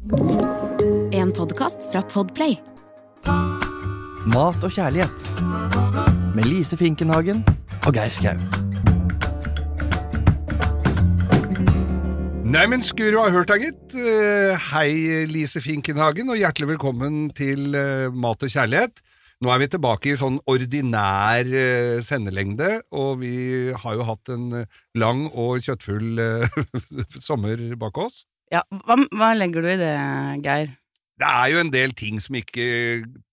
En podkast fra Podplay. Mat og kjærlighet. Med Lise Finkenhagen og Geir Skau. Neimen, skulle du ha hørt da, gitt. Eh, Hei, Lise Finkenhagen, og hjertelig velkommen til eh, Mat og kjærlighet. Nå er vi tilbake i sånn ordinær eh, sendelengde, og vi har jo hatt en lang og kjøttfull sommer bak oss. Ja, hva, hva legger du i det, Geir? Det er jo en del ting som ikke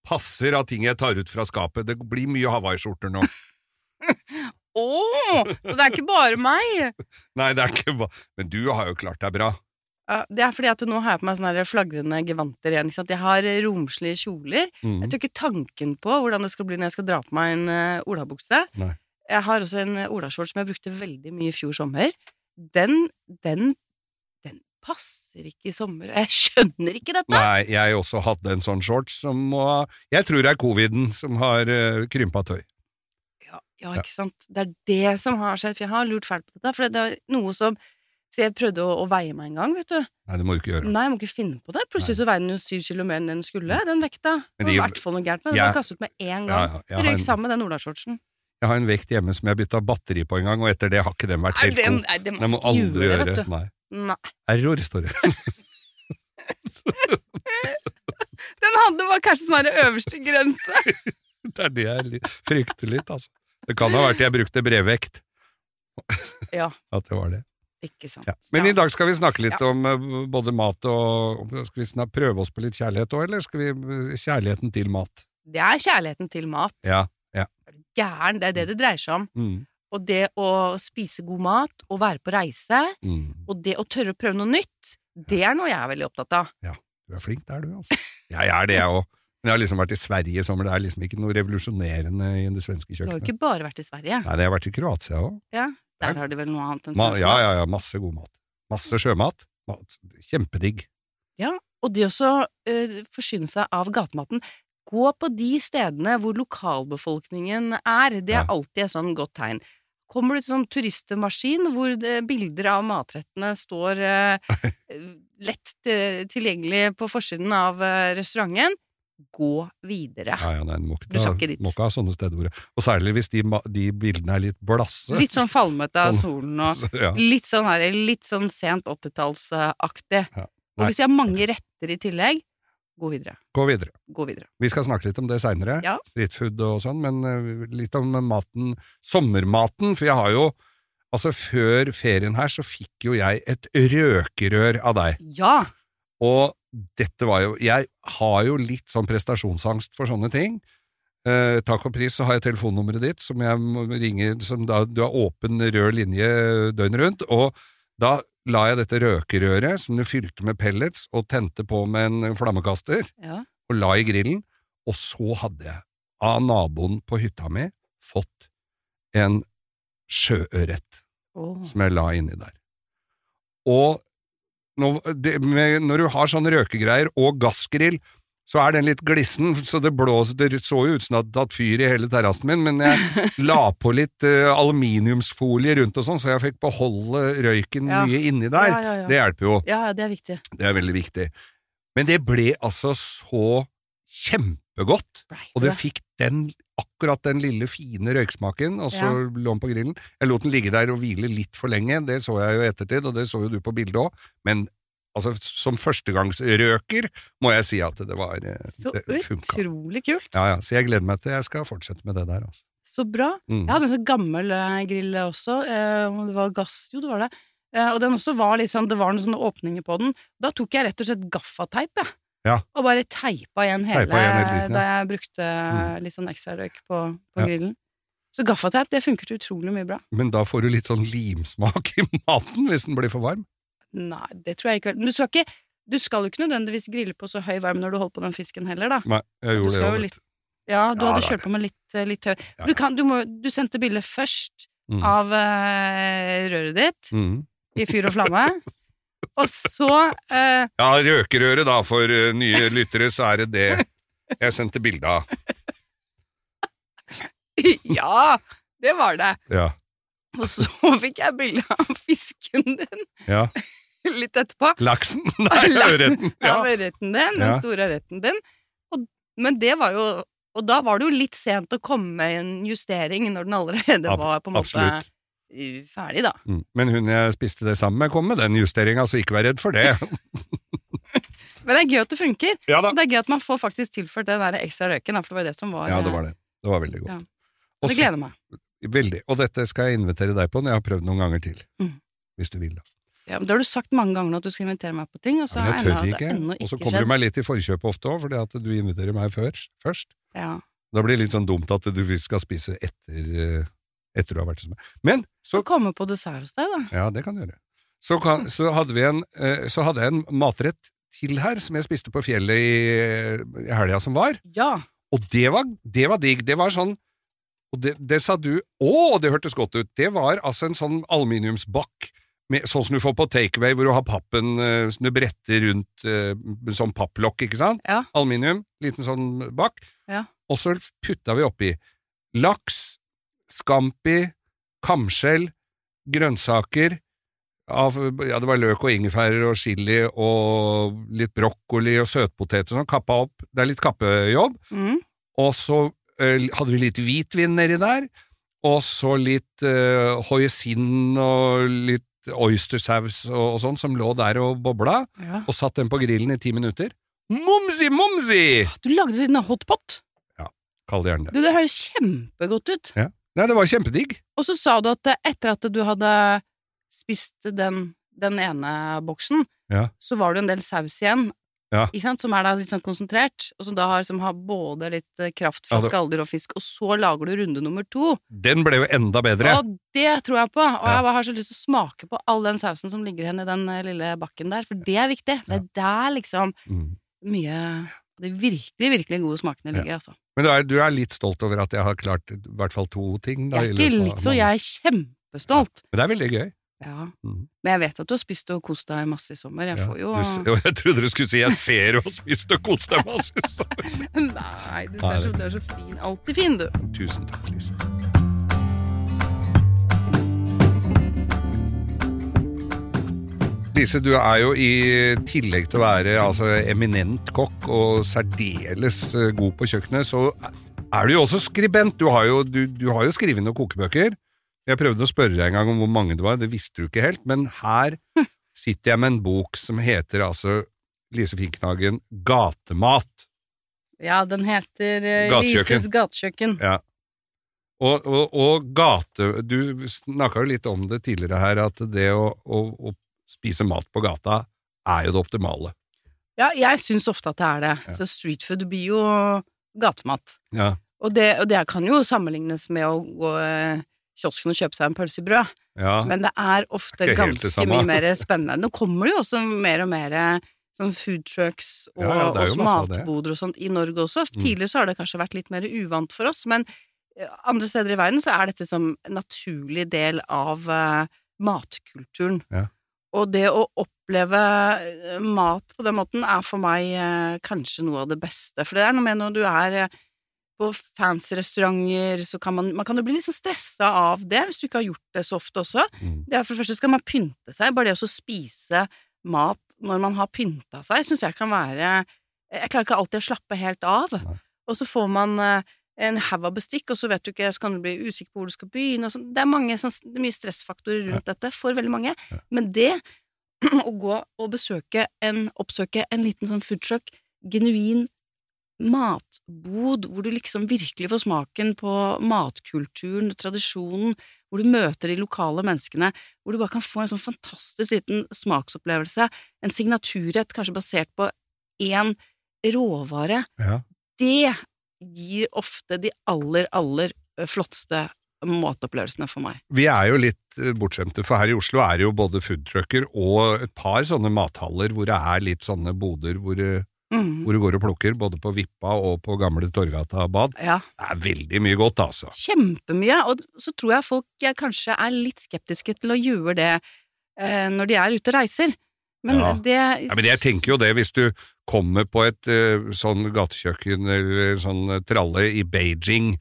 passer av ting jeg tar ut fra skapet. Det blir mye hawaiiskjorter nå. Å! så det er ikke bare meg! Nei, det er ikke bare Men du har jo klart deg bra. Ja, det er fordi at nå har jeg på meg sånne flagrende gevanter igjen. Ikke sant? Jeg har eh, romslige kjoler. Mm. Jeg tør ikke tanken på hvordan det skal bli når jeg skal dra på meg en uh, olabukse. Jeg har også en uh, olashorts som jeg brukte veldig mye i fjor sommer. Den, den passer ikke i sommer. Og jeg skjønner ikke dette! Nei, jeg også hadde en sånn shorts som må Jeg tror det er coviden som har uh, krympa tøy. Ja, ja, ikke sant. Det er det som har skjedd, for jeg har lurt fælt på dette. For det er noe som Så jeg prøvde å, å veie meg en gang, vet du. Nei, det må du ikke gjøre. Nei, jeg må ikke finne på det. Plutselig så veier den jo syv kilo mer enn den skulle, den vekta. Det var i hvert fall noe gærent med den. Den var kastet ut med en gang. ja, ja, røyk sammen med den olashortsen. jeg har en vekt hjemme som jeg bytta batteri på en gang, og etter det har ikke den vært helt god. nei, det må Det må aldri gjøre gjøre. det, vet du. Nei. Nei. Error, står det. Den hadde var kanskje sånn her øverste grense. det er det jeg frykter litt, altså. Det kan ha vært jeg brukte brevvekt. Ja. At det var det. Ikke sant. Ja. Men Ja. i dag skal vi snakke litt Ja. om eh, både mat og Skal vi snak- prøve oss på litt kjærlighet òg, eller skal vi eh, kjærligheten til mat? Det er kjærligheten til mat. Ja. Er du Gæren. Det er det det dreier seg om. Mm. Og det å spise god mat, og være på reise, Mm. og det å tørre å prøve noe nytt, det er noe jeg er veldig opptatt av. Ja, Du er flink der, du, altså. Jeg er det, jeg òg. Men jeg har liksom vært i Sverige i sommer. Det er liksom ikke noe revolusjonerende i det svenske kjøkkenet. Du har jo ikke bare vært i Sverige. Nei, jeg har vært i Kroatia òg. Der har de vel noe annet enn svensk mat. ja, ja, ja, masse god mat. Masse sjømat. Mat. Kjempedigg. Og det også uh, forsyne seg av gatematen. Gå på de stedene hvor lokalbefolkningen er. Det er alltid et sånn godt tegn. Kommer du til sånn turistmaskin hvor bilder av matrettene står eh, lett eh, tilgjengelig på forsiden av eh, restauranten, gå videre. Ja, ja, nei, må ikke, Du skal ikke dit. må ikke ha sånne steder Og særlig hvis de, de bildene er litt blasse. Litt sånn falmete av Sånn. solen og Så, ja. litt sånn her, litt sånn sent 80-tallsaktig. Ja. Og hvis de har mange retter i tillegg, gå videre. Gå videre. Gå videre. Vi skal snakke litt om det seinere, Ja. streetfood og sånn, men eh, litt om maten, sommermaten, for jeg har jo Altså, før ferien her så fikk jo jeg et røkerør av deg, Ja! og dette var jo Jeg har jo litt sånn prestasjonsangst for sånne ting. Eh, takk og pris så har jeg telefonnummeret ditt, som jeg ringer som da Du har åpen rød linje døgnet rundt, og da la jeg dette røkerøret, som du fylte med pellets, og tente på med en flammekaster ja. og la i grillen, og så hadde jeg av naboen på hytta mi fått en sjøørret oh. som jeg la inni der. Og når, det, med, når du har sånne røkegreier og gassgrill, så er den litt glissen, så det blåser Det så jo ut som det hadde tatt fyr i hele terrassen min, men jeg la på litt uh, aluminiumsfolie rundt og sånn, så jeg fikk beholde røyken Ja. mye inni der. Ja, ja. Det hjelper jo. Ja, det er viktig. Det er veldig viktig. Men det ble altså så kjempegodt, og det fikk den, akkurat den lille fine røyksmaken, og så lå den på grillen. Jeg lot den ligge der og hvile litt for lenge, det så jeg jo i ettertid, og det så jo du på bildet òg, men altså, som førstegangsrøker må jeg si at det var eh, Så Det funka. utrolig kult. Ja, ja, så jeg gleder meg til jeg skal fortsette med det der, altså. Så bra. Mm. Jeg hadde en sånn gammel eh, grill også, og om det var gass, jo det var det. Eh, og den også var litt sånn, det var noen sånne åpninger på den. Da tok jeg rett og slett gaffateip, jeg. Ja. Og bare teipa igjen hele, Teipa igjen liten, ja. da jeg brukte Mm. litt sånn ekstra røyk på, på Ja. grillen. Så gaffateip, det funket utrolig mye bra. Men da får du litt sånn limsmak i maten hvis den blir for varm. Nei, det tror jeg ikke. Men du skal ikke du skal jo ikke nødvendigvis grille på så høy varme når du holder på den fisken heller, da. Nei, jeg gjorde det jo litt- Ja, du Ja, hadde kjørt på med litt, eh, litt høy. Du, kan, du, må, du sendte bilde først Mm. av uh, røret ditt Mm. i fyr og flamme, og så uh, Ja, røkerøret da, for uh, nye lyttere, så er det det jeg sendte bilde av. Ja, det var det. Ja. Og så fikk jeg bilde av fisken din ja. litt etterpå. Laksen? Nei, ørreten. Ja, Ja. ørreten din, den store ørreten din. Og, men det var jo Og da var det jo litt sent å komme med en justering når den allerede var på en måte absolutt. ferdig, da. Mm. Men hun jeg spiste det sammen med, kom med den justeringa, så ikke vær redd for det. Men det er gøy at det funker. ja da. Det er gøy at man får faktisk tilført den der ekstra røyken, for det var det som var Ja, det var det. Det var veldig godt. Ja. Også, Det gleder meg. Veldig. Og dette skal jeg invitere deg på når jeg har prøvd noen ganger til. Mm. Hvis du vil, da. Ja, men det har du sagt mange ganger nå at du skal invitere meg på ting, og så Ja, jeg tør ikke. ennå Og så kommer du meg litt i forkjøpet ofte òg, fordi at du inviterer meg først. først. Ja. Da blir det litt sånn dumt at du skal spise etter, eh, etter du har vært hos meg. Men så komme på dessert hos deg, da. Ja, det kan du gjøre. Så, kan, så, hadde vi en, eh, så hadde jeg en matrett til her som jeg spiste på fjellet i, i helga som var. Ja. Og det var, det var digg. Det var sånn Og det, det sa du Å, det hørtes godt ut! Det var altså en sånn aluminiumsbakk, med, sånn som du får på takeaway, hvor du har pappen eh, som du bretter rundt eh, sånn papplokk, ikke sant? Ja. Aluminium, liten sånn bakk. Ja. Og så putta vi oppi laks, scampi, kamskjell, grønnsaker av, ja, det var løk og ingefær og chili og litt brokkoli og søtpoteter og sånn, kappa opp. Det er litt kappejobb. Mm. Og så ø, hadde vi litt hvitvin nedi der, og så litt uh, hoisin og litt oystersaus og, og sånn som lå der og bobla, ja. og satt den på grillen i ti minutter. Momsi, momsi! Du lagde en hotpot. Kall det gjerne det. Du, det høres kjempegodt ut. Nei, det var kjempedigg. Og så sa du at etter at du hadde spist den, den ene boksen, Ja. så var det en del saus igjen, Ja. ikke sant? som er da litt sånn konsentrert, og som da har, som har både litt eh, kraft fra Ja, det- skalldyr og fisk, og så lager du runde nummer to. Den ble jo enda bedre. Og det tror jeg på, og Ja. jeg bare har så lyst til å smake på all den sausen som ligger igjen i den eh, lille bakken der, for det er viktig. Det er der liksom Mm. mye de virkelig, virkelig gode smakene ligger, altså. Men du er, du er litt stolt over at jeg har klart i hvert fall to ting? Da, Jeg er ikke litt så, jeg er kjempestolt. Men det er veldig gøy. Ja. Mm. Men jeg vet at du har spist og kost deg masse i sommer. Jeg Ja, får jo du, jeg trodde du skulle si 'jeg ser du har spist og kost deg masse'. sommer Nei, du, ser er så, du er så fin. Alltid fin, du. Tusen takk, Lise. Lise, du er jo i tillegg til å være altså, eminent kokk og særdeles eh, god på kjøkkenet, så er du jo også skribent. Du har jo, du, du har jo skrevet noen kokebøker. Jeg prøvde å spørre deg en gang om hvor mange det var, det visste du ikke helt, men her sitter jeg med en bok som heter altså Lise Finknagen Gatemat. Ja, den heter eh, Gatekjøkken. Lises gatekjøkken. Ja. Og, og, og gate Du snakka jo litt om det tidligere her, at det å, å, å spise mat på gata er jo det optimale. Ja, jeg syns ofte at det er det. Ja. Så street food blir jo gatemat. Ja. Og det, og det kan jo sammenlignes med å gå i kiosken og kjøpe seg en pølse i brød, ja. men det er ofte Det er ganske mye mer spennende. Nå kommer det jo også mer og mer sånn food trucks og Ja, ja, er matboder og sånt i Norge også. Mm. Tidligere så har det kanskje vært litt mer uvant for oss, men eh, andre steder i verden så er dette som en naturlig del av uh, matkulturen. Ja. Og det å oppleve eh, mat på den måten er for meg uh, kanskje noe av det beste. For det er noe med når du er eh, på fancy restauranter, så kan man, man kan jo bli litt sånn stressa av det, hvis du ikke har gjort det så ofte også. Mm. Det er For det første skal man pynte seg. Bare det å spise mat når man har pynta seg, syns jeg kan være Jeg klarer ikke alltid å slappe helt av. Nei. Og så får man eh, en haug av bestikk, og så vet du ikke, så kan du bli usikker på hvor du skal begynne. Det er mange, sånn, det er mye stressfaktorer rundt dette for veldig mange. Ja. Men det å gå og besøke en, oppsøke en liten sånn foodtruck, genuin matbod, hvor du liksom virkelig får smaken på matkulturen, tradisjonen, hvor du møter de lokale menneskene, hvor du bare kan få en sånn fantastisk liten smaksopplevelse, en signaturrett kanskje basert på én råvare, Ja. det gir ofte de aller, aller flotteste matopplevelsene for meg. Vi er jo litt bortskjemte, for her i Oslo er det jo både foodtrucker og et par sånne mathaller hvor det er litt sånne boder hvor, Mm. hvor du går og plukker, både på Vippa og på gamle Torgata bad. Ja, Det er veldig mye godt, altså. kjempemye, og så tror jeg folk eh, kanskje er litt skeptiske til å gjøre det eh, når de er ute og reiser. Men Ja. det Ja, men jeg tenker jo det, hvis du kommer på et eh, sånn gatekjøkken eller sånn eh, tralle i Beijing,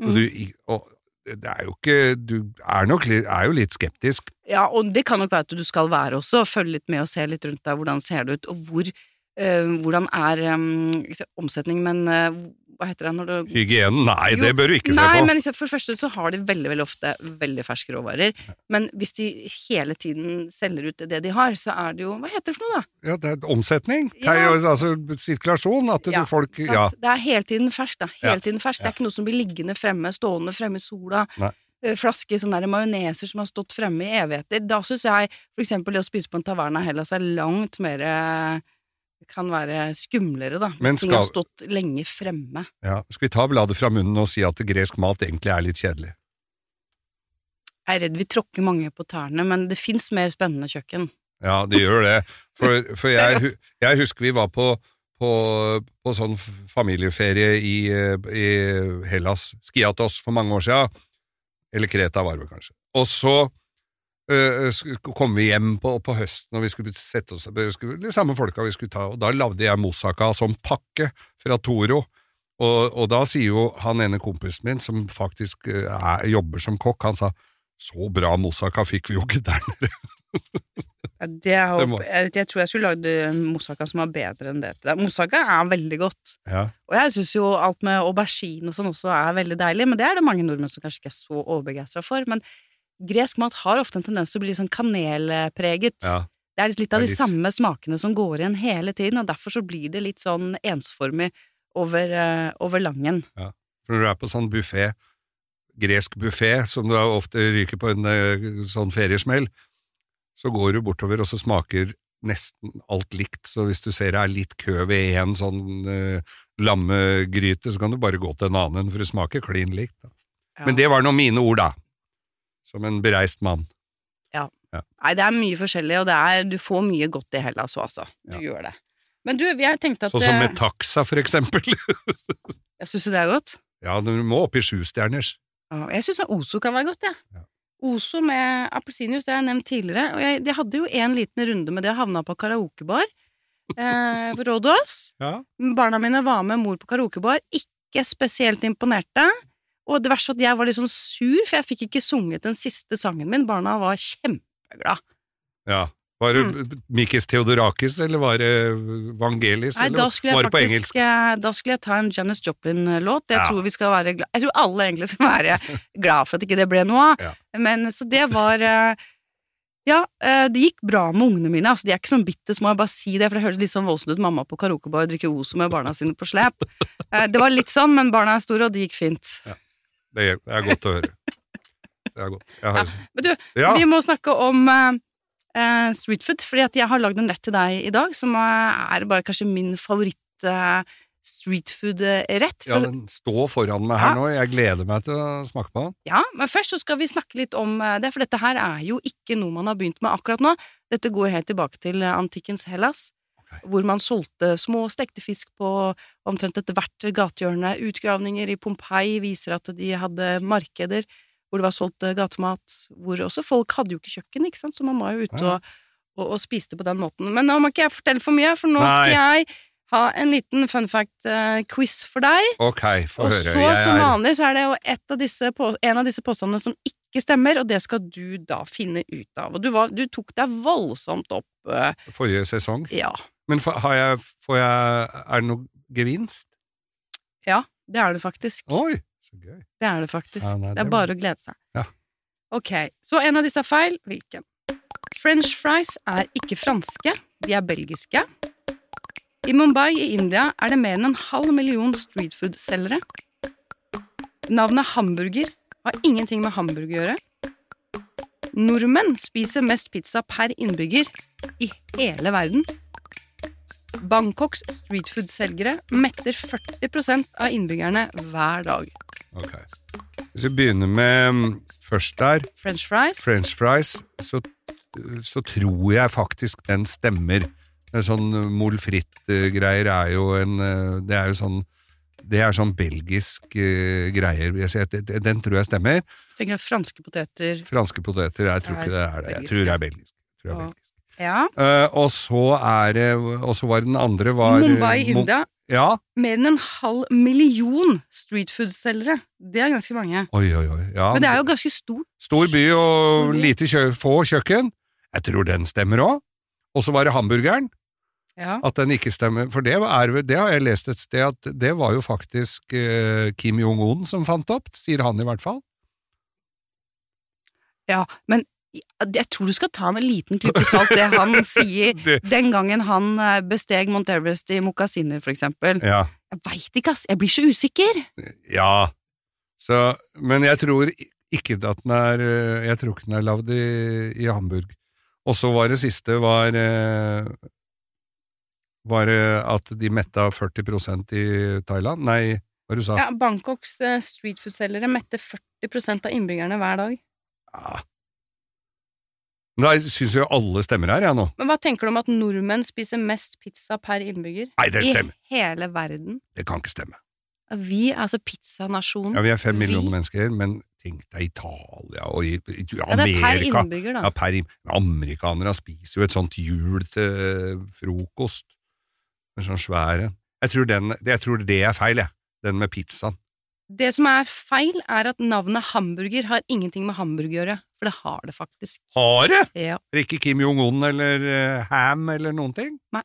og, Mm. du, og det er jo ikke Du er nok er jo litt skeptisk. Ja, og det kan nok være at du skal være også, følge litt med og se litt rundt deg, hvordan ser det ut, og hvor, hvordan er um, omsetning, men eh, hva heter det når du Hygienen, nei, Jo, det bør du ikke Nei, se på. men liksom, for det første så har de veldig, veldig ofte veldig ferske råvarer. Men hvis de hele tiden selger ut det de har, så er det jo Hva heter det for noe, da? Ja, det er omsetning. Ja. Altså sirkulasjon. At Ja, du folk Sant? Ja. Det er hele tiden ferskt, da. Hele Ja, tiden ferskt. Det er ikke noe som blir liggende fremme, stående fremme i sola. Nei. flaske Flasker sånne majoneser som har stått fremme i evigheter. Da syns jeg for eksempel det å spise på en taverna Hellas er langt mer eh, kan være skumlere, da. Hvis Men ting har stått lenge fremme. ja. Skal vi ta bladet fra munnen og si at gresk mat egentlig er litt kjedelig? Jeg er redd vi tråkker mange på tærne, men det fins mer spennende kjøkken. Ja, det gjør det. For, for jeg, jeg husker vi var på, på, på sånn familieferie i, i Hellas, Skiatos, for mange år siden. Eller Kreta var det kanskje. Og så kom vi hjem på, på høsten, og vi skulle sette oss vi skulle, De samme folka vi skulle ta, og da lagde jeg moussaka som pakke fra Toro. Og, og da sier jo han ene kompisen min, som faktisk øh, er, jobber som kokk, han sa så bra moussaka fikk vi jo ikke der nede. Ja, Det jeg, håper, jeg, jeg tror jeg skulle lagd moussaka som var bedre enn det. Moussaka er veldig godt. Ja. Og jeg syns jo alt med aubergine og sånn også er veldig deilig, men det er det mange nordmenn som kanskje ikke er så overbegeistra for. Men gresk mat har ofte en tendens til å bli sånn kanelpreget. Ja. Det er litt av de litt- samme smakene som går igjen hele tiden, og derfor så blir det litt sånn ensformig over, uh, over langen. For når du er på sånn buffé, gresk buffé, som du ofte ryker på en uh, sånn feriesmell, så går du bortover, og så smaker nesten alt likt. Så hvis du ser det er litt kø ved en sånn uh, lammegryte, så kan du bare gå til en annen, for det smaker klin likt. Ja. Men det var nå mine ord, da. Som en bereist mann. Nei, det er mye forskjellig, og det er, du får mye godt i Hellas òg, altså. Du Ja. gjør det. Men du, jeg tenkte at Sånn som eh, med taxa, for eksempel. Jeg syns det er godt. ja, du må opp i sjustjerners. Ja, jeg syns Ozo kan være godt, jeg. Ja. Ozo med appelsinjuice, det har jeg nevnt tidligere. Og jeg, de hadde jo en liten runde med det, jeg havna på karaokebar eh, på Rådås. Ja. Barna mine var med mor på karaokebar, ikke spesielt imponerte. Og det verste at jeg var litt sånn sur, for jeg fikk ikke sunget den siste sangen min. Barna var kjempeglad. ja. Var det Mikis Theodorakis, eller var det Vangelis, Mm. Nei, eller var det på engelsk? eh, Da skulle jeg ta en Janis Joplin-låt. Jeg Ja. tror vi skal være glad Jeg tror alle egentlig skal være glad for at ikke det ble noe av. Ja. Men så det var eh, Ja, eh, det gikk bra med ungene mine. Altså, de er ikke sånn bitte små, jeg bare si det, for det høres litt sånn voldsomt ut. Mamma på karaokebar drikker Ozo med barna sine på slep. Det var litt sånn, men barna er store, og det gikk fint. Er, det er godt å høre. Det er godt. Jeg har, Men du, ja. vi må snakke om uh, uh, street food, fordi at jeg har lagd en rett til deg i dag, som eh, er bare kanskje min favoritt uh, street food-rett. ja, den står foran meg her Ja. nå. Jeg gleder meg til å smake på den. Ja, men først så skal vi snakke litt om det, for dette her er jo ikke noe man har begynt med akkurat nå. Dette går helt tilbake til antikkens Hellas. Hvor man solgte små stekte fisk på omtrent ethvert gatehjørne. Utgravninger i Pompeii viser at de hadde markeder hvor det var solgt eh, gatemat, hvor også folk hadde jo ikke kjøkken, ikke sant, så man var jo ute og, og, og spiste på den måten. Men nå må ikke jeg fortelle for mye, for nå Nei. skal jeg ha en liten fun fact-quiz for deg. Ok, få Og høre. så, Jeg som er, vanlig, så er det jo et av disse, en av disse påstandene som ikke stemmer, og det skal du da finne ut av. Og du, var, du tok deg voldsomt opp. Uh, forrige sesong. ja, Men har jeg, får jeg Er det noe gevinst? Ja, det er det faktisk. Oi, så gøy. Det er det faktisk. Ja, nei, det er det bare å glede seg. Ja. Ok, så en av disse er feil. Hvilken? French fries er ikke franske, de er belgiske. I Mumbai i India er det mer enn en halv million streetfood-selgere. Navnet hamburger har ingenting med hamburger å gjøre. Nordmenn spiser mest pizza per innbygger i hele verden. Bangkoks streetfood-selgere metter 40% av innbyggerne hver dag. Ok. Hvis vi begynner med mm, først der, French fries. french fries, så, så tror jeg faktisk den stemmer. Er Sånn mol fritt-greier er jo en eh, Det er jo sånn det er sånn belgisk uh, greier. Den tror jeg stemmer. tenker jeg franske poteter. Franske poteter, jeg tror ikke det er det. Jeg tror det er belgisk. Jeg tror det er Ja. Uh, Eh, og så er det Og så var den andre var eh, Mumbai, Mo- India. Ja. Mer enn en halv million streetfood-selgere. Det er ganske mange. Oi, oi, oi. Ja. Men det er jo ganske stort. Stor by og Stor by. lite kjø få kjøkken. Jeg tror den stemmer òg. Og så var det hamburgeren. Ja. At den ikke stemmer. For det, er, det har jeg lest et sted, at det var jo faktisk eh, Kim Jong-un som fant opp, sier han i hvert fall. ja. Men jeg tror du skal ta med en liten klype salt det han sier den gangen han eh, besteg Mount Everest i mokasiner, for eksempel. Ja. Jeg veit ikke, ass. Jeg blir så usikker. ja. Så, men jeg tror ikke at den er eh, Jeg tror ikke den er lagd i, i Hamburg. Og så var det siste var eh, Var at de metta 40% i Thailand? Nei, hva du sa Ja, Bangkoks streetfood-selgere mette 40% av innbyggerne hver dag. Ja. Men Da syns jo alle stemmer her, jeg nå. Men hva tenker du om at nordmenn spiser mest pizza per innbygger? Nei, det stemmer. I hele verden. Det kan ikke stemme. Vi er altså pizzanasjonen. Ja, Vi er fem Vi- millioner mennesker, men tenk deg Italia og i, i, i Ja, det er per innbygger, da. Ja, per, Amerikanere spiser jo et sånt hjul til frokost. En sånn svær en. Jeg tror, den, jeg tror det er feil, jeg. Den med pizzaen. Det som er feil, er at navnet hamburger har ingenting med hamburg å gjøre. For det har det faktisk. Har det? Ja. Er Ikke Kim Jong-un eller uh, Ham eller noen ting? Nei.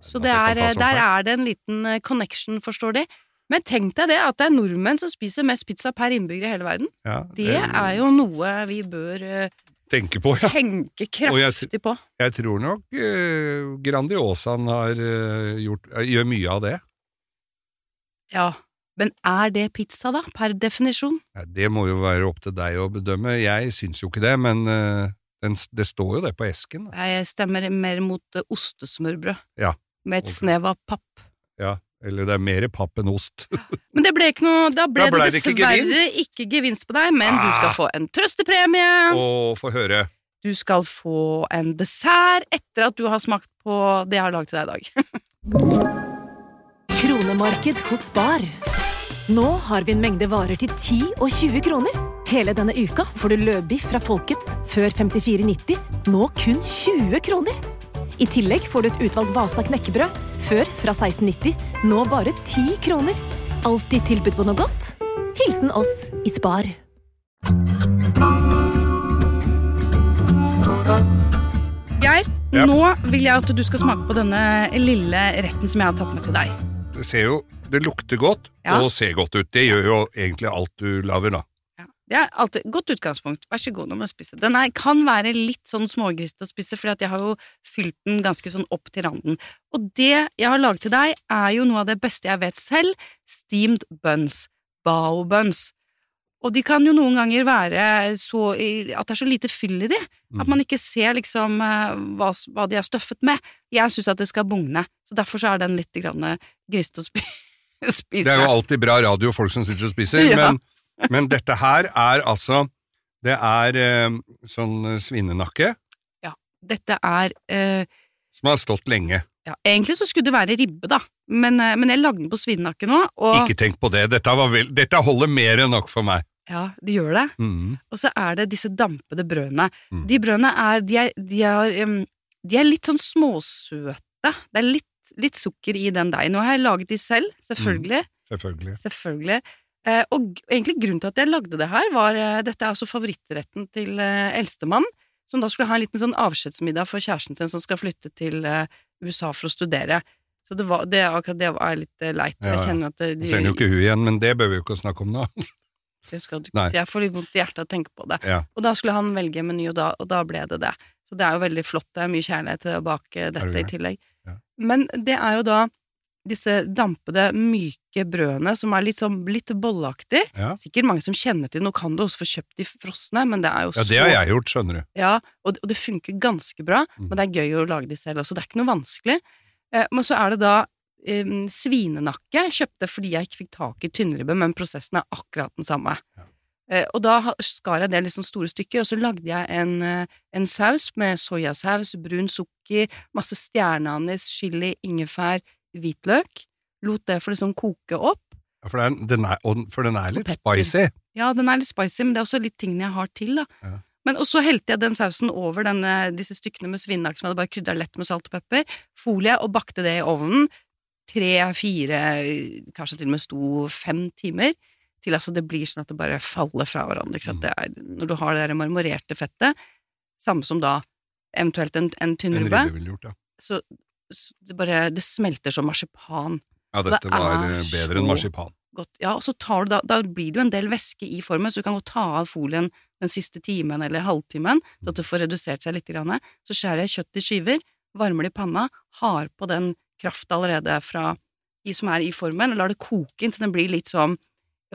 Så det er, sånn der feil. er det en liten eh, connection, forstår de. Men tenk deg det, at det er nordmenn som spiser mest pizza per innbygger i hele verden. ja, Det er jo noe vi bør eh, Tenke på, ja. tenke kraftig jeg- på. Jeg tror nok uh, Grandiosaen har uh, gjort, eh, gjør mye av det. Ja. Men er det pizza, da? Per definisjon? Ja, det må jo være opp til deg å bedømme. Jeg syns jo ikke det, men eh, den, det står jo det på esken. Da. Jeg stemmer mer mot eh, ostesmørbrød. Ja. Med et okay. snev av papp. Ja, eller det er mer papp enn ost. Men det ble ikke noe Da ble, Da ble det det ikke dessverre gevinst. ikke gevinst på deg, men du skal Ah. få en trøstepremie. Å, få høre. Du skal få en dessert etter at du har smakt på det jeg har laget til deg i dag. Kronemarked hos Spar. Nå har vi en mengde varer til 10 og 20 kroner. Hele denne uka får du løbiff fra Folkets før 54,90, nå kun 20 kroner. I tillegg får du et utvalgt Vasa knekkebrød, før fra 1690, nå bare 10 kroner. Alltid tilbud på noe godt. Hilsen oss i Spar. Geir, Ja. nå vil jeg at du skal smake på denne lille retten som jeg har tatt med til deg. Det ser jo Det lukter godt Ja. og ser godt ut. Det gjør jo egentlig alt du lager, da. Ja. Det er alltid godt utgangspunkt. Vær så god, nå må du spise. Den er, kan være litt sånn smågrist å spise, for jeg har jo fylt den ganske sånn opp til randen. Og det jeg har laget til deg, er jo noe av det beste jeg vet selv. Steamed buns. Bao buns. Og de kan jo noen ganger være så at det er så lite fyll i de, Mm. at man ikke ser liksom eh, hva, hva de er støffet med. Jeg syns at det skal bugne, så derfor så er den litt grann grist å spi spise. Det er jo alltid bra radio, folk som sitter og spiser, Ja. men, men dette her er altså Det er eh, sånn svinenakke Dette er eh, som har stått lenge. Ja, egentlig så skulle det være ribbe, da, men, eh, men jeg lagde den på svinenakke nå, og Ikke tenk på det. Dette, var vel, dette holder mer enn nok for meg. ja, det gjør det. Mm. Og så er det disse dampede brødene. Mm. De brødene er, de er, de er, de er litt sånn småsøte. Det er litt, litt sukker i den deigen. Nå har jeg laget de selv, selvfølgelig. Selvfølgelig. Selvfølgelig. Eh, og egentlig grunnen til at jeg lagde det her, var eh, Dette er altså favorittretten til eh, eldstemann, som da skulle ha en liten sånn avskjedsmiddag for kjæresten sin som skal flytte til eh, USA for å studere. Så det var, det, akkurat det var litt eh, leit. Ja, Jeg kjenner at det, de, ser jo ikke hun igjen, men det bør vi jo ikke snakke om nå. det skal du ikke si. Jeg får litt vondt i hjertet av å tenke på det. Ja. Og da skulle han velge meny, og da, og da ble det det. Så det er jo veldig flott. Det er mye kjærlighet til å bake dette det i tillegg. Ja. Men det er jo da disse dampede, myke brødene som er litt sånn litt bolleaktig. Ja. Sikkert mange som kjenner til Nå kan du også få kjøpt de frosne, men det er jo ja, det har jeg gjort, skjønner du. Ja, og, det- og det funker ganske bra, Mm. men det er gøy å lage de selv også. Det er ikke noe vanskelig. Eh, men så er det da eh, svinenakke. Kjøpte fordi jeg ikke fikk tak i tynnribbe, men prosessen er akkurat den samme. Ja. Eh, og da skar jeg det i liksom store stykker, og så lagde jeg en, eh, en saus med soyasaus, brun sukker, masse stjerneanis, chili, ingefær, hvitløk. Lot det for liksom koke opp. Ja, for, den, den er, for den er litt spicy. Ja, den er litt spicy, men det er også litt tingene jeg har til, da. Ja. Men og så helte jeg den sausen over denne, disse stykkene med svinnak som jeg hadde bare krydra lett med salt og pepper, folie og bakte det i ovnen. tre, fire, kanskje til og med sto fem timer, til altså det blir sånn at det bare faller fra hverandre. Ikke sant? Det er, når du har det der marmorerte fettet, samme som da eventuelt en, en En ribbe ja. så, så det bare Det smelter som marsipan. Ja, Det dette var er eh, bedre enn marsipan. Godt. Ja, og så tar du da, da blir det jo en del væske i formen, så du kan godt ta av folien den siste timen eller halvtimen, så at det får redusert seg litt. Grann. Så skjærer jeg kjøtt i skiver, varmer det i panna, har på den krafta allerede fra, i, som er i formen, og lar det koke inn til den blir litt sånn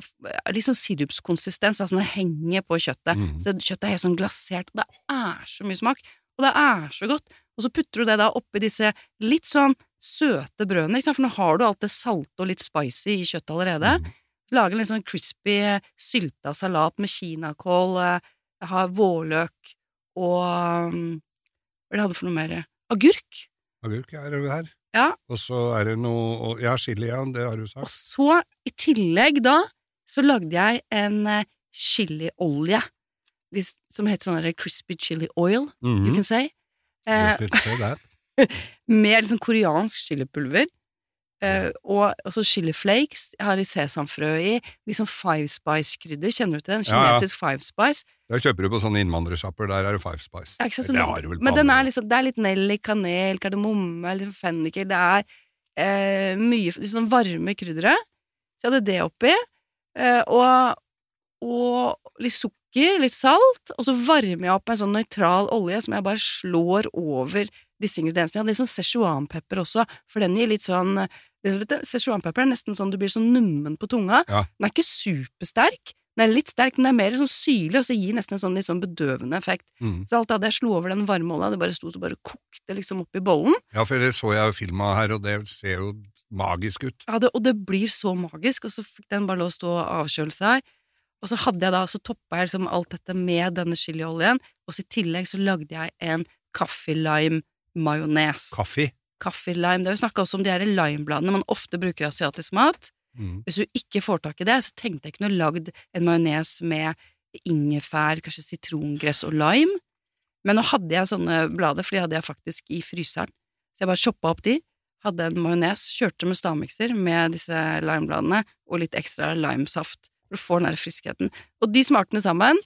Sånn sirupskonsistens, altså det henger på kjøttet. Mm. Så kjøttet er helt sånn glasert, og det er så mye smak, og det er så godt. Og så putter du det da oppi disse litt sånn søte brødene, for nå har du alt det salte og litt spicy i kjøttet allerede. Mm. Lage en litt sånn crispy, sylta salat med kinakål, eh, har vårløk og um, Hva er det jeg hadde for noe mer? Agurk. Agurk er det her. Ja. Og så er det noe Ja, chili, ja, det har du sagt. Og så, i tillegg da, så lagde jeg en eh, chiliolje som heter sånn crispy chili oil, you Mhm. can say. Eh, say med liksom koreansk chilipulver. Eh, og også chili flakes. Jeg har litt sesamfrø i. Sånn Five Spice-krydder. Kjenner du til den? Ja, ja. Kinesisk Five Spice. Der kjøper du på sånne innvandrersjapper, der er det Five Spice. Ja, sant? sånn, det har du vel på men den andre. er liksom, det er litt nellik, kanel, kardemomme, liksom fennikel. Det er eh, mye sånn varme krydder Så jeg hadde det oppi. Eh, og, og litt sukker, litt salt. Og så varmer jeg opp med en sånn nøytral olje som jeg bare slår over disse ingrediensene. Jeg hadde litt sånn Szechuan-pepper også, for den gir litt sånn Szechuanpepper er nesten sånn du blir sånn nummen på tunga. Ja. Den er ikke supersterk. Den er litt sterk, men den er mer sånn syrlig, og så gir nesten en sånn litt sånn bedøvende effekt. Mm. Så alt det jeg slo over den varme olja, det bare sto så bare kokte liksom oppi bollen. Ja, for det så jeg jo filma her, og det ser jo magisk ut. Ja, det, og det blir så magisk, og så fikk den bare lov å stå og avkjøle seg. Og så hadde jeg da, så toppa jeg liksom alt dette med denne chilioljen, og så i tillegg så lagde jeg en kaffe-lime-majones. Kaffe. Kaffe-lime, det har vi snakka også om de her limebladene man ofte bruker i asiatisk mat. Mm. Hvis du ikke får tak i det, så tenkte jeg kunne lagd en majones med ingefær, kanskje sitrongress og lime. Men nå hadde jeg sånne blader, for de hadde jeg faktisk i fryseren. Så jeg bare choppa opp de, hadde en majones, kjørte med stavmikser med disse limebladene og litt ekstra limesaft for å få den der friskheten. Og de smakene sammen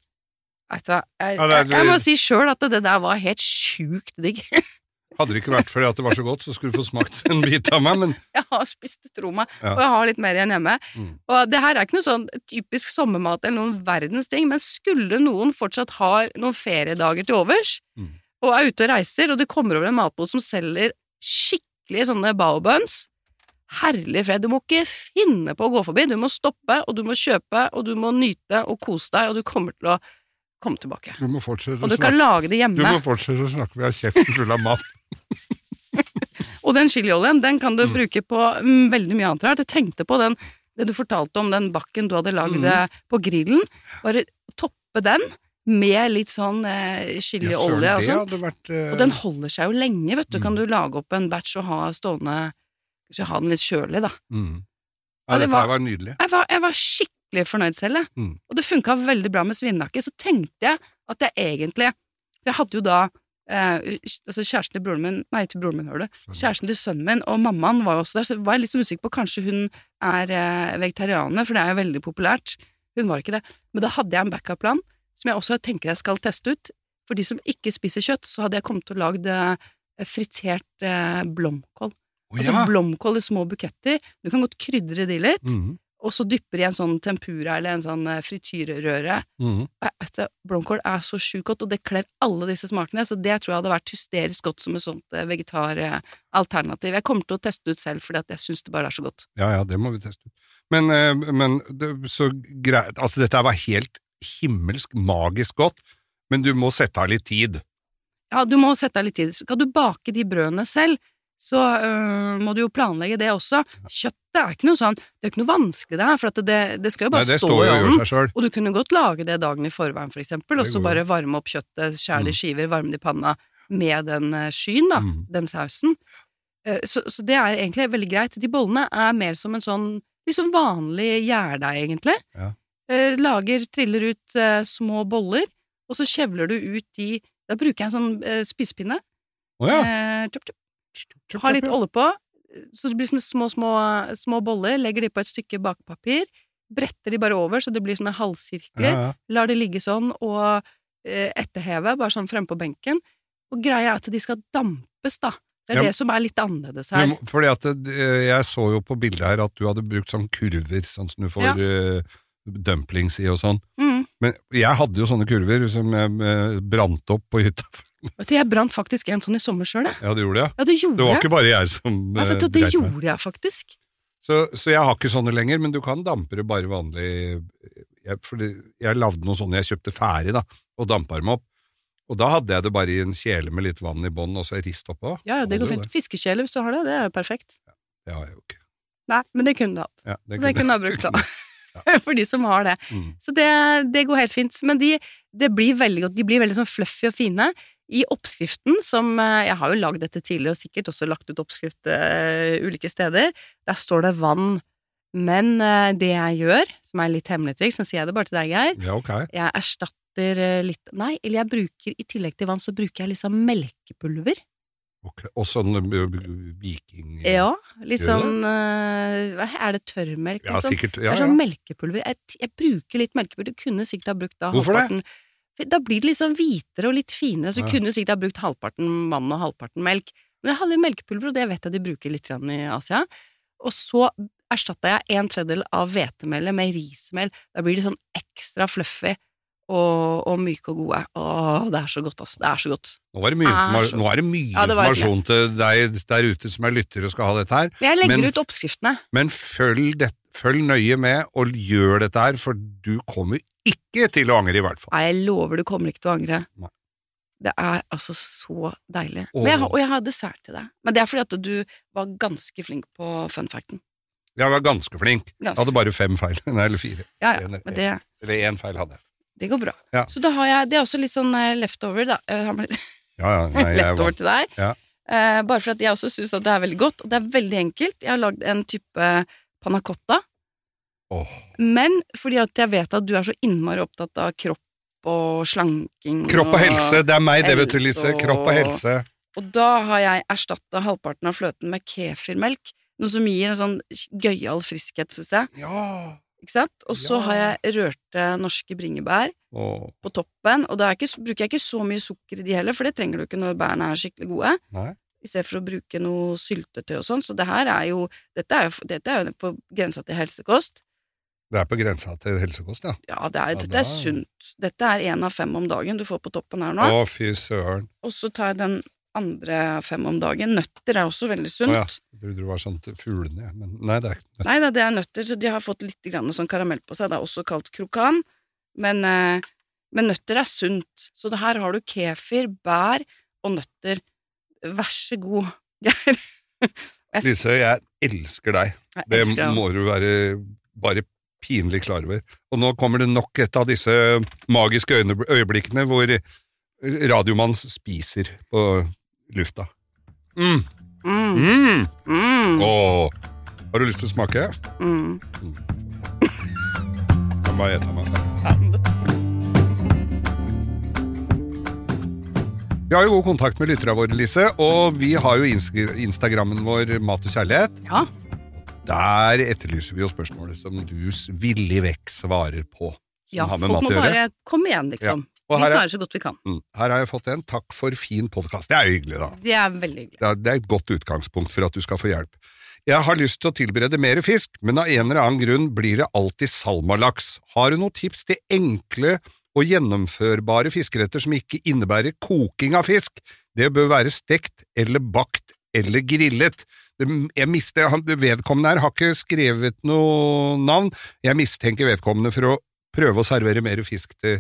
Vet du hva, jeg, må si sjøl at det der var helt sjukt digg. Hadde det ikke vært fordi at det var så godt, så skulle du få smakt en bit av meg, men Jeg har spist det, tro meg, Ja. og jeg har litt mer igjen hjemme. Mm. Og det her er ikke noe sånn typisk sommermat eller noen verdens ting, men skulle noen fortsatt ha noen feriedager til overs, Mm. og er ute og reiser, og det kommer over en matbod som selger skikkelige sånne baobuns, herlig fred, du må ikke finne på å gå forbi, du må stoppe, og du må kjøpe, og du må nyte og kose deg, og du kommer til å komme tilbake. du må fortsette Og du kan lage det hjemme. Du må fortsette å snakke, vi har kjeften full av mat. Og den chilioljen, den kan du Mm. bruke på mm, veldig mye annet rart. Jeg tenkte på den, det du fortalte om den bakken du hadde lagd Mm. eh, på grillen. Bare toppe den med litt sånn eh, Ja, chiliolje og sånn. vært eh, Og den holder seg jo lenge, vet du. Mm. Kan du lage opp en batch og ha stående Kanskje ha den litt kjølig, da. mm. Ja, det var- var nydelig. Jeg var, jeg var skikkelig fornøyd selv, jeg. Mm. Og det funka veldig bra med svinnakke. Så tenkte jeg at jeg egentlig For jeg hadde jo da eh, altså kjæresten til broren min Nei, til broren min, hører du. Kjæresten til sønnen min og mammaen var jo også der, så var jeg litt sånn usikker på Kanskje hun er eh, vegetarianer, for det er jo veldig populært. Hun var ikke det. Men da hadde jeg en backup-plan som jeg også tenker jeg skal teste ut. For de som ikke spiser kjøtt, så hadde jeg kommet til å lage eh, fritert eh, blomkål. Altså ja! blomkål i små buketter. Du kan godt krydre de litt, Mhm. og så dypper i en sånn tempura eller en sånn eh, frityrrøre. Mm -hmm. Blomkål er så sjukt godt, og det kler alle disse smakene, så det tror jeg hadde vært hysterisk godt som et sånt vegetaralternativ. Jeg kommer til å teste det ut selv, fordi jeg syns det bare er så godt. Ja, ja, det må vi teste ut. Men, men så greit Altså, dette var helt himmelsk, magisk godt, men du må sette av litt tid. Ja, du må sette av litt tid. Skal du bake de brødene selv, så øh, må du jo planlegge det også. Kjøttet er ikke noe sånn Det er ikke noe vanskelig, det her, for at det, det skal jo Nei, bare det stå i ovnen. Og du kunne godt lage det dagen i forveien, for eksempel, og så bare varme opp kjøttet, skjære det i skiver, varme det i panna med den eh, skyen, da, Mm. den sausen. Eh, Så, så det er egentlig veldig greit. De bollene er mer som en sånn liksom vanlig gjærdeig, egentlig. Ja. Eh, Lager, triller ut eh, små boller, og så kjevler du ut de Da bruker jeg en sånn eh, spisepinne. Å ja. Chop, chop, Chup, chup, ha litt olje på, Så det blir sånne små, små, små boller, legger de på et stykke bakepapir, bretter de bare over så det blir sånne halvsirkler, Ja, ja. lar det ligge sånn, og etterheve, bare sånn fremme på benken. Og greia er at de skal dampes, da. Det er Ja, det som er litt annerledes her. Men, fordi at jeg så jo på bildet her at du hadde brukt sånn kurver, sånn som du får Ja. eh, dumplings i og sånn. Mm. Men jeg hadde jo sånne kurver som jeg eh, brant opp på hytta. Vet du, jeg brant faktisk en sånn i sommer sjøl, jeg. Ja, det gjorde jeg. Ja, det gjorde Det var jeg. ikke bare jeg som Ja, eh, vet du, det gjorde meg. jeg faktisk. Så, så jeg har ikke sånne lenger, men du kan dampe det bare vanlig jeg, fordi jeg lagde noen sånne jeg kjøpte ferdig, da, og dampa dem opp. Og da hadde jeg det bare i en kjele med litt vann i bånn, og så rist oppå. Ja, ja, det går fint. Fiskekjele, hvis du har det, det er jo perfekt. Det har jeg jo ikke. Nei, men det kunne du hatt. Ja, Så det kunne jeg brukt da. For de som har det. Mm. Så det, det går helt fint. Men de, det blir veldig godt. De blir veldig sånn fluffy og fine. I oppskriften, som eh, Jeg har jo lagd dette tidligere, og sikkert også lagt ut oppskrift uh, ulike steder. Der står det vann. Men uh, det jeg gjør, som er litt hemmelig triks, så sier jeg det bare til deg, Geir, Ja, okay. jeg erstatter litt Nei, eller jeg bruker i tillegg til vann, så bruker jeg liksom melkepulver. Og sånn eh, viking... Ja, litt sånn eh, Er det tørrmelk? Ja, liksom? sikkert. Det Ja, er ja. sånn melkepulver. Jeg, jeg bruker litt melkepulver. Du kunne sikkert ha brukt da Hvorfor det? halvparten det? Da blir det litt sånn hvitere og litt finere, så Ja. kunne du sikkert ha brukt halvparten vann og halvparten melk. Men jeg hadde litt melkepulver, og det vet jeg de bruker litt i Asia. Og så erstatta jeg en tredjedel av hvetemelet med rismel. Da blir det sånn ekstra fluffy og, og myke og gode. Åh, det er så godt, altså. Det er så godt. Nå er det mye, Er så- er det mye Ja, det informasjon til deg der ute som er lytter og skal ha dette her, jeg legger Men- ut oppskriftene. men følg, det, følg nøye med og gjør dette her, for du kommer ikke til å angre, i hvert fall. Nei, jeg lover du kommer ikke til å angre. Nei. Det er altså så deilig. Og jeg og jeg har dessert til deg. Men det er fordi at du var ganske flink på fun facten. Jeg var ganske flink. Jeg hadde bare fem feil, nei, eller fire. Ja, ja, en- men det, Eller én feil hadde jeg. Det går bra. Ja. Så da har jeg, det er også litt sånn eh, leftover, da. Ja, ja, nei, leftover til deg. Ja. Eh, bare for at jeg også syns at det er veldig godt, og det er veldig enkelt. Jeg har lagd en type panna cotta, Oh. men fordi at jeg vet at du er så innmari opptatt av kropp og slanking Kropp og helse, det er meg det, vet du, Lise. Kropp og og- helse. Og da har jeg erstatta halvparten av fløten med kefirmelk, noe som gir en sånn gøyal friskhet, syns jeg. Ja. Ikke sant? Og så Ja. har jeg rørte norske bringebær oh. på toppen, og da ikke, bruker jeg ikke så mye sukker i de heller, for det trenger du ikke når bærene er skikkelig gode, nei. i stedet for å bruke noe syltetøy og sånn. Så det her er jo Dette er jo, dette er jo på grensa til helsekost. Det er på grensa til helsekost, ja. Ja, det er, Ja, dette er sunt. Dette er én av fem om dagen du får på toppen her nå. Å, fy søren. Og så tar jeg den andre fem om dagen. Nøtter er også veldig sunt. Å ja. Jeg trodde det var sånn til fuglene, ja. men nei, det er ikke Nei da, det er nøtter, så de har fått litt grann sånn karamell på seg. Det er også kalt krokan, men, eh, men nøtter er sunt. Så det her har du kefir, bær og nøtter. Vær så god, Geir. Lise, jeg elsker deg. jeg Det elsker det må du være bare pinlig klar over. Og nå kommer det nok et av disse magiske øyeblikkene hvor radiomannen spiser på lufta. Mm. Mm, Mm. mm, Åh. Har du lyst til å smake? mm. Kan bare ete meg. Vi har jo god kontakt med lytterne våre, Lise, og vi har jo Insta- Instagrammen vår Mat og kjærlighet. Ja. Der etterlyser vi jo spørsmålet som du villig vekk svarer på. Som ja, har med folk mat må å gjøre. bare komme igjen, liksom. Og Vi er, svarer så godt vi kan. mm, her har jeg fått en. Takk for fin podkast. Det er jo hyggelig, da. Det er veldig hyggelig. Det er, det er et godt utgangspunkt for at du skal få hjelp. Jeg har lyst til å tilberede mer fisk, men av en eller annen grunn blir det alltid salmalaks. Har du noen tips til enkle og gjennomførbare fiskeretter som ikke innebærer koking av fisk? Det bør være stekt eller bakt eller grillet. Jeg mister, han- Vedkommende her har ikke skrevet noe navn. Jeg mistenker vedkommende for å prøve å servere mer fisk til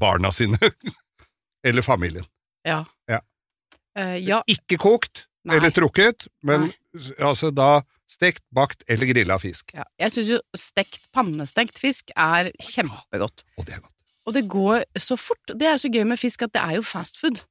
barna sine. eller familien. Ja. Ja. Uh, ja. Ikke kokt Nei. eller trukket, men altså da stekt, bakt eller grilla fisk. ja. Jeg syns jo stekt, pannestekt fisk er kjempegodt. Og det er godt. Og det går så fort. Det er så gøy med fisk at det er jo fast food.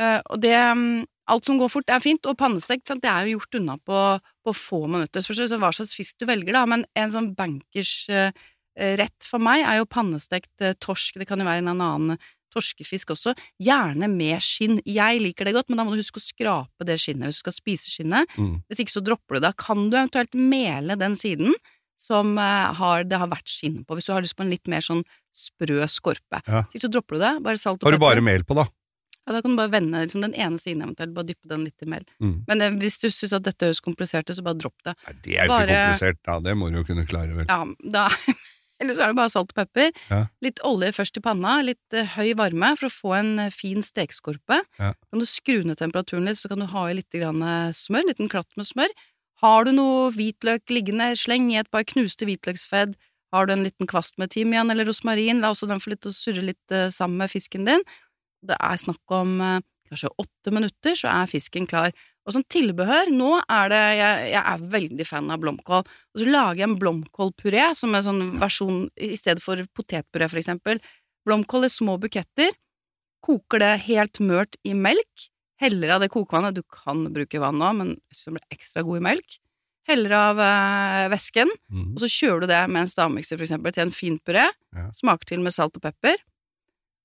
Uh, og det um, Alt som går fort, er fint, og pannestekt sant, det er jo gjort unna på, på få minutter. Spørs så hva slags fisk du velger, da, men en sånn bankers eh, rett for meg er jo pannestekt eh, torsk. Det kan jo være en annen torskefisk også, gjerne med skinn. Jeg liker det godt, men da må du huske å skrape det skinnet hvis du skal spise skinnet. Mm. Hvis ikke så dropper du det. Kan du eventuelt mele den siden som eh, har, det har vært skinn på, hvis du har lyst på en litt mer sånn sprø skorpe. Ja. Så dropper du det. Bare salt og Har du pepper. bare mel på, da? Ja, da kan du bare vende liksom, den ene siden eventuelt, bare dyppe den litt i mel. Mm. Men eh, hvis du syns at dette høres komplisert ut, så bare dropp det. Nei, det er jo Bare- ikke komplisert, da. Det må du jo kunne klare, vel. Ja, da Eller så er det bare salt og pepper. Ja. Litt olje først i panna, litt eh, høy varme for å få en eh, fin stekeskorpe. Ja. Kan du skru ned temperaturen litt, så kan du ha i litt grann, eh, smør, en liten klatt med smør. Har du noe hvitløk liggende, sleng i et par knuste hvitløksfedd. Har du en liten kvast med timian eller rosmarin, la også den få litt å surre litt eh, sammen med fisken din. Det er snakk om eh, kanskje åtte minutter, så er fisken klar. Og som tilbehør, nå er det Jeg, jeg er veldig fan av blomkål. Og så lager jeg en blomkålpuré, som er sånn versjon i stedet for potetpuré, for eksempel. Blomkål i små buketter. Koker det helt mørt i melk. Heller av det kokevannet. Du kan bruke vann nå, men det blir ekstra god i melk. Heller av eh, væsken, Mm. og så kjører du det med en stavmikser, for eksempel, til en fin puré. Ja. Smaker til med salt og pepper.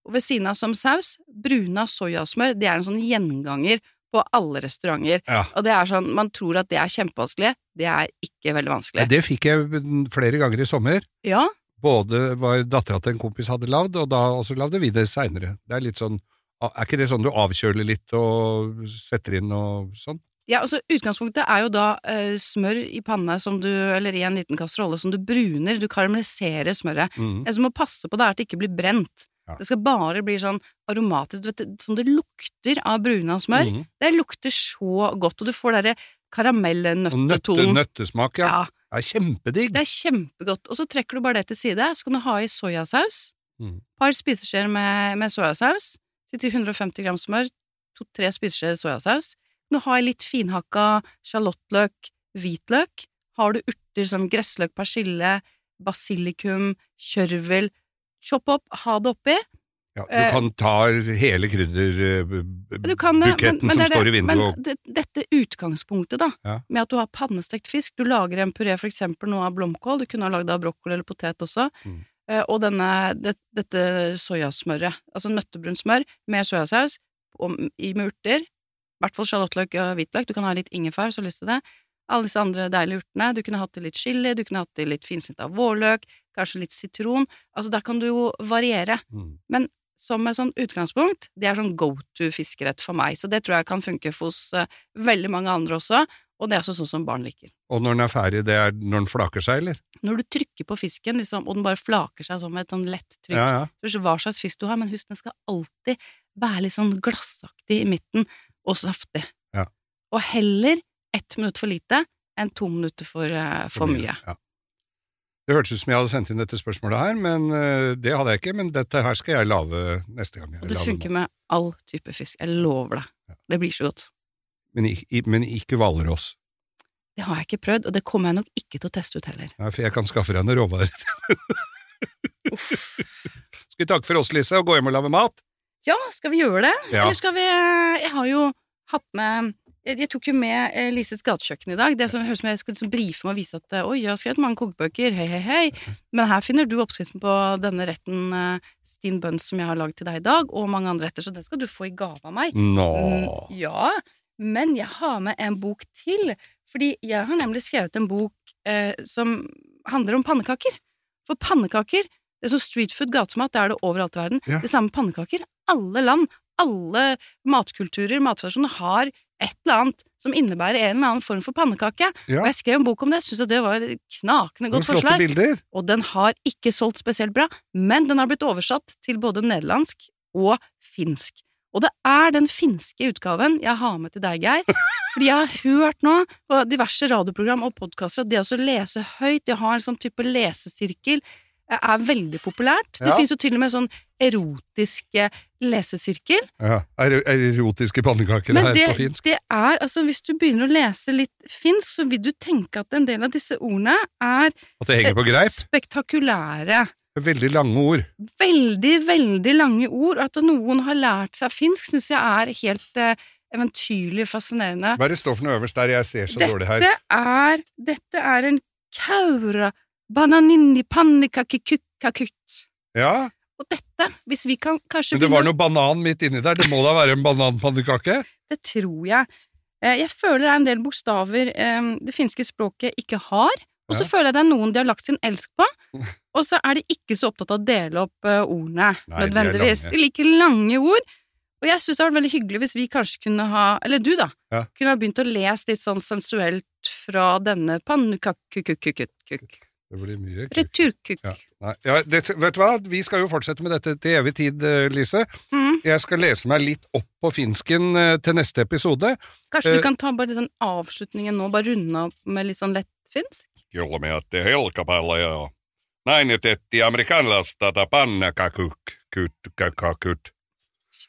Og ved siden av som saus, bruna soyasmør. Det er en sånn gjenganger på alle restauranter. Ja. Og det er sånn, man tror at det er kjempevanskelig. Det er ikke veldig vanskelig. Det fikk jeg flere ganger i sommer. Ja, Både var dattera til en kompis hadde lagd, og da også lagde vi det seinere. Det er litt sånn Er ikke det sånn du avkjøler litt og setter inn og sånn? Ja, altså Utgangspunktet er jo da eh, smør i panne som du, eller i en liten kasserolle som du bruner. Du karamelliserer smøret. Mm. Det som må passe på, det er at det ikke blir brent. Ja. Det skal bare bli sånn aromatisk, du vet, sånn det lukter av bruna smør. Mm. Det lukter så godt, og du får derre karamellnøttetonen. nøtte, nøttesmak, ja. Ja, Det er kjempedigg. det er kjempegodt. Og så trekker du bare det til side, så kan du ha i soyasaus. Mm. Par spiseskjeer med, med soyasaus. Til 150 gram smør, to-tre spiseskjeer soyasaus. Du har litt finhakka sjalottløk, hvitløk. Har du urter som gressløk, persille, basilikum, kjørvel, chopp opp, ha det oppi. Ja, du Eh, kan ta hele krydderbuketten men som står i vinduet og Men dette utgangspunktet, da, Ja. med at du har pannestekt fisk, du lager en puré for eksempel nå av blomkål, du kunne ha lagd av brokkoli eller potet også, Mm. eh, og denne, det, dette soyasmøret, altså nøttebrunt smør med soyasaus og, i med urter, i hvert fall sjalottløk og hvitløk, du kan ha litt ingefær hvis du har lyst til det, alle disse andre deilige urtene, du kunne hatt i litt chili, du kunne hatt i litt finsnitt av vårløk, kanskje litt sitron, altså der kan du jo variere mm. som et sånn utgangspunkt, det er sånn go to fiskerett for meg, så det tror jeg kan funke for hos uh, veldig mange andre også, og det er også sånn som barn liker. Og når den er ferdig, det er når den flaker seg, eller? Når du trykker på fisken, liksom, og den bare flaker seg sånn med et sånn lett trykk, Ja, ja. Husk hva slags fisk du har, men husk, den skal alltid være litt sånn glassaktig i midten, og saftig. Ja. Og heller ett minutt for lite enn to minutter for, eh, for mye. Ja. Det hørtes ut som jeg hadde sendt inn dette spørsmålet her, men eh, det hadde jeg ikke. Men dette her skal jeg lage neste gang. Og det funker med all type fisk, jeg lover deg. Ja. Det blir så godt. Men, men ikke hvalross. Det har jeg ikke prøvd, og det kommer jeg nok ikke til å teste ut heller. Nei, for jeg kan skaffe deg noen råvarer. Skal vi takke for oss, Lise, og gå hjem og lage mat? Ja, skal vi gjøre det? Ja. Eller skal vi eh, Jeg har jo hatt med jeg, jeg tok jo med eh, Lises gatekjøkken i dag. Det som høres ut som jeg skal liksom brife med og vise at eh, oi, jeg har skrevet mange kokebøker, hei, hei, hei. Men her finner du oppskriften på denne retten eh, Steen Buns som jeg har lagd til deg i dag, og mange andre retter, så den skal du få i gave av meg. Nå Mm, ja, men jeg har med en bok til, fordi jeg har nemlig skrevet en bok eh, som handler om pannekaker. For pannekaker, det er som street food, gatemat, det er det overalt i verden. Ja. Det samme pannekaker. Alle land, alle matkulturer, mattradisjoner har et eller annet som innebærer en eller annen form for pannekake. Ja. Og jeg skrev en bok om det, syntes at det var et knakende godt forslag. bilder. Og den har ikke solgt spesielt bra, men den har blitt oversatt til både nederlandsk og finsk. Og det er den finske utgaven jeg har med til deg, Geir. Fordi jeg har hørt nå på diverse radioprogram og podkaster at det å lese høyt, det har en sånn type lesesirkel, er veldig populært. Det Ja. finnes jo til og med sånn erotisk eh, lesesirkel. Ja. er- Erotiske pannekaker Men her det, på finsk. det er, altså hvis du begynner å lese litt finsk, så vil du tenke at en del av disse ordene er At det henger på greip. spektakulære. Veldig lange ord. veldig, veldig lange ord. At noen har lært seg finsk, syns jeg er helt eh, eventyrlig fascinerende. Hva er det står for noe øverst der? Jeg ser så dårlig her. Dette er, dette er en kaura bananini pannekakekukkakut. Ja, Og dette, hvis vi kan kanskje Men det var noe banan midt inni der. Det må da være en bananpannekake? Det tror jeg. Eh, Jeg føler det er en del bokstaver eh, det finske språket ikke har, og så Ja. føler jeg det er noen de har lagt sin elsk på, og så er de ikke så opptatt av å dele opp eh, ordene, Nei, nødvendigvis. De, De liker lange ord, og jeg syns det hadde vært veldig hyggelig hvis vi kanskje kunne ha, eller du da, Ja. kunne ha begynt å lese litt sånn sensuelt fra denne pannekakk-kukk-kukk-kukk. Det blir mye kuk. Returkukk. Ja. Ja, det, vet du hva, vi skal jo fortsette med dette til evig tid, eh, Lise. Mm. Jeg skal lese meg litt opp på finsken eh, til neste episode. Kanskje Eh, du kan ta bare den avslutningen nå, bare runde av med litt sånn lettfinsk? finsk? näin etetti amerikanlaista pannekakuk. Kakut.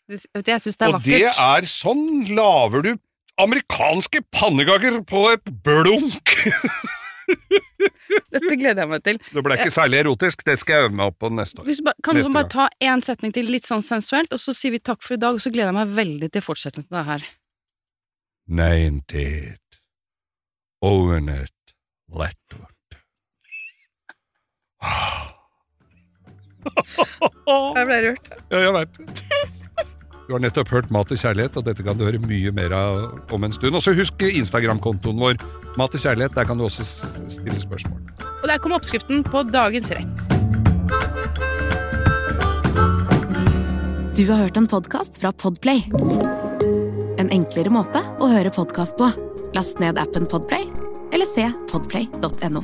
Det- vet du, Jeg syns det er Og det er sånn laver du amerikanske pannekaker på et blunk! Dette gleder jeg meg til. Det ble ikke særlig erotisk, det skal jeg øve meg opp på neste år. Ba- kan du bare ta én setning til, litt sånn sensuelt, og så sier vi takk for i dag, og så gleder jeg meg veldig til fortsettelsen av det her. Näin teet. Ovenet lettut. Jeg ble rørt. Ja, jeg veit det. Du har nettopp hørt Mat og kjærlighet, og dette kan du høre mye mer av om en stund. Og så husk Instagram-kontoen vår, Mat og kjærlighet. Der kan du også stille spørsmål. Og der kom oppskriften på dagens rett. Du har hørt en podkast fra Podplay. En enklere måte å høre podkast på. Last ned appen Podplay, eller se podplay.no.